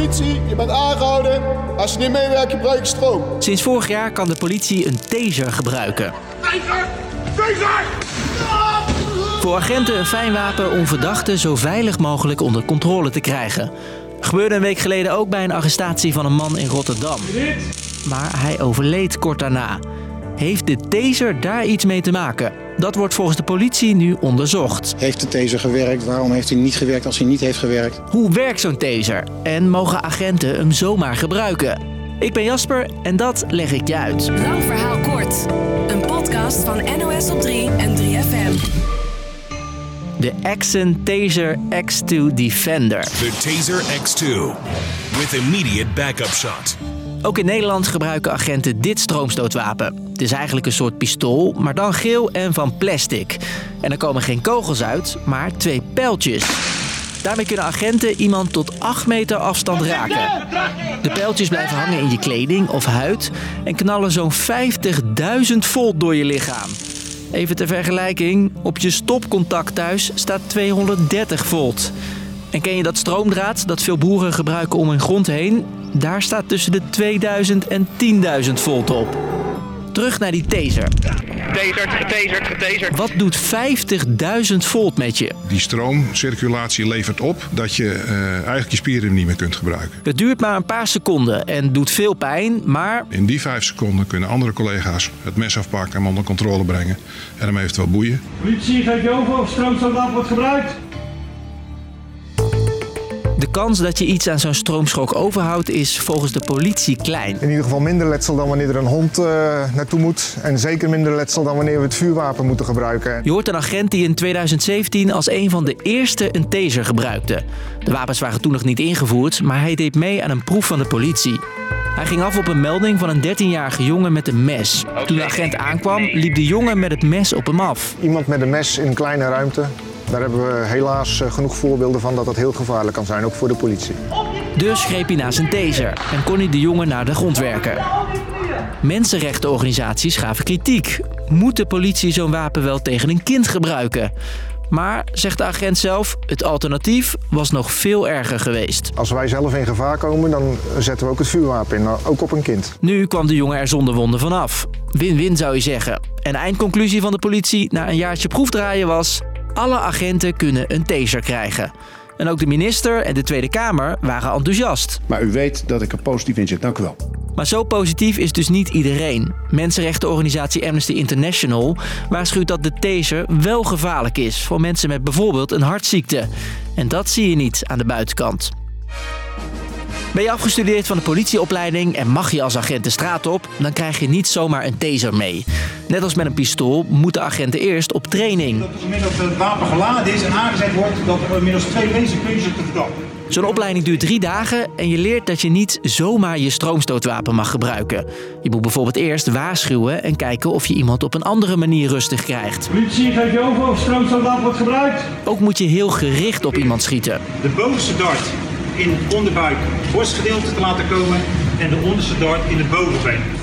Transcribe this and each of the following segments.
Politie, je bent aangehouden. Als je niet meewerkt, gebruik je stroom. Sinds vorig jaar kan de politie een taser gebruiken. Taser! Taser! Voor agenten een fijn wapen om verdachten zo veilig mogelijk onder controle te krijgen. Gebeurde een week geleden ook bij een arrestatie van een man in Rotterdam. Maar hij overleed kort daarna. Heeft de taser daar iets mee te maken? Dat wordt volgens de politie nu onderzocht. Heeft de taser gewerkt? Waarom heeft hij niet gewerkt als hij niet heeft gewerkt? Hoe werkt zo'n taser? En mogen agenten hem zomaar gebruiken? Ik ben Jasper en dat leg ik je uit. Lang verhaal kort. Een podcast van NOS op 3 en 3FM. De Axon Taser X2 Defender. The Taser X2 with immediate backup shot. Ook in Nederland gebruiken agenten dit stroomstootwapen. Het is eigenlijk een soort pistool, maar dan geel en van plastic. En er komen geen kogels uit, maar twee pijltjes. Daarmee kunnen agenten iemand tot 8 meter afstand raken. De pijltjes blijven hangen in je kleding of huid en knallen zo'n 50.000 volt door je lichaam. Even ter vergelijking, op je stopcontact thuis staat 230 volt. En ken je dat stroomdraad dat veel boeren gebruiken om hun grond heen? Daar staat tussen de 2000 en 10.000 volt op. Terug naar die taser. Getaserd, getaserd, getaserd. Wat doet 50.000 volt met je? Die stroomcirculatie levert op dat je eh, eigenlijk je spieren niet meer kunt gebruiken. Het duurt maar een paar seconden en doet veel pijn, maar In die vijf seconden kunnen andere collega's het mes afpakken en hem onder controle brengen en hem eventueel boeien. Politie, geef je over of stroomsoldaat wordt gebruikt? De kans dat je iets aan zo'n stroomschok overhoudt is volgens de politie klein. In ieder geval minder letsel dan wanneer er een hond uh, naartoe moet. En zeker minder letsel dan wanneer we het vuurwapen moeten gebruiken. Je hoort een agent die in 2017 als een van de eerste een taser gebruikte. De wapens waren toen nog niet ingevoerd, maar hij deed mee aan een proef van de politie. Hij ging af op een melding van een 13-jarige jongen met een mes. Toen de agent aankwam, liep de jongen met het mes op hem af. Iemand met een mes in een kleine ruimte. Daar hebben we helaas eh, genoeg voorbeelden van dat dat heel gevaarlijk kan zijn, ook voor de politie. Dus greep hij naar zijn taser en kon hij de jongen naar de grond werken. Mensenrechtenorganisaties gaven kritiek. Moet de politie zo'n wapen wel tegen een kind gebruiken? Maar, zegt de agent zelf, het alternatief was nog veel erger geweest. Als wij zelf in gevaar komen, dan zetten we ook het vuurwapen in, ook op een kind. Nu kwam de jongen er zonder wonden vanaf. Win-win zou je zeggen. En de eindconclusie van de politie na een jaartje proefdraaien was... alle agenten kunnen een taser krijgen. En ook de minister en de Tweede Kamer waren enthousiast. Maar u weet dat ik er positief in zit. Dank u wel. Maar zo positief is dus niet iedereen. Mensenrechtenorganisatie Amnesty International waarschuwt dat de taser wel gevaarlijk is voor mensen met bijvoorbeeld een hartziekte. En dat zie je niet aan de buitenkant. Ben je afgestudeerd van de politieopleiding en mag je als agent de straat op, dan krijg je niet zomaar een taser mee. Net als met een pistool moeten agenten eerst op training. Dat op het het wapen geladen is en aangezet wordt, dat er inmiddels twee mensen kun je te verdappen. Zo'n opleiding duurt drie dagen en je leert dat je niet zomaar je stroomstootwapen mag gebruiken. Je moet bijvoorbeeld eerst waarschuwen en kijken of je iemand op een andere manier rustig krijgt. Politie, geef je over of stroomsoldaat wordt gebruikt? Ook moet je heel gericht op iemand schieten. De bovenste dart in het onderbuik borstgedeelte te laten komen en de onderste dart in het bovenbeen.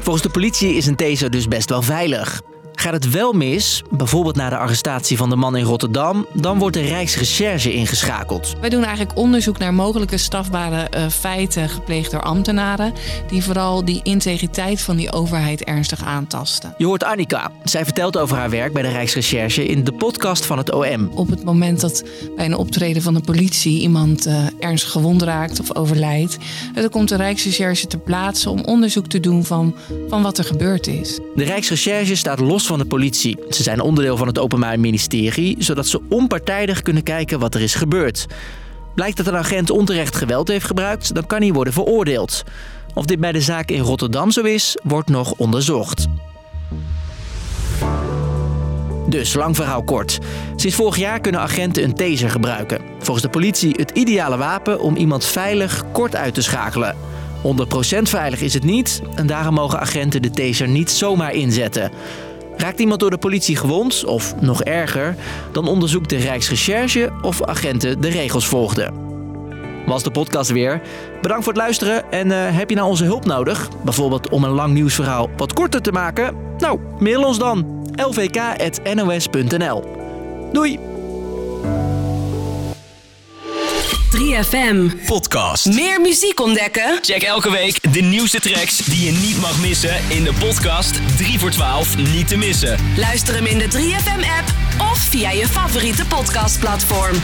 Volgens de politie is een taser dus best wel veilig. Gaat het wel mis, bijvoorbeeld na de arrestatie van de man in Rotterdam, dan wordt de Rijksrecherche ingeschakeld. Wij doen eigenlijk onderzoek naar mogelijke strafbare uh, feiten gepleegd door ambtenaren, die vooral die integriteit van die overheid ernstig aantasten. Je hoort Annika. Zij vertelt over haar werk bij de Rijksrecherche in de podcast van het OM. Op het moment dat bij een optreden van de politie iemand uh, ernstig gewond raakt of overlijdt, dan komt de Rijksrecherche ter plaatse om onderzoek te doen van, van wat er gebeurd is. De Rijksrecherche staat los van de politie. Ze zijn onderdeel van het Openbaar Ministerie, zodat ze onpartijdig kunnen kijken wat er is gebeurd. Blijkt dat een agent onterecht geweld heeft gebruikt, dan kan hij worden veroordeeld. Of dit bij de zaak in Rotterdam zo is, wordt nog onderzocht. Dus, lang verhaal kort. Sinds vorig jaar kunnen agenten een taser gebruiken. Volgens de politie het ideale wapen om iemand veilig kort uit te schakelen. 100% veilig is het niet en daarom mogen agenten de taser niet zomaar inzetten. Raakt iemand door de politie gewond, of nog erger, dan onderzoekt de Rijksrecherche of agenten de regels volgden. Was de podcast weer. Bedankt voor het luisteren en uh, heb je nou onze hulp nodig? Bijvoorbeeld om een lang nieuwsverhaal wat korter te maken? Nou, mail ons dan lvk.nos.nl. Doei! 3FM. Podcast. Meer muziek ontdekken? Check elke week de nieuwste tracks die je niet mag missen in de podcast 3 voor 12 niet te missen. Luister hem in de 3FM app of via je favoriete podcastplatform.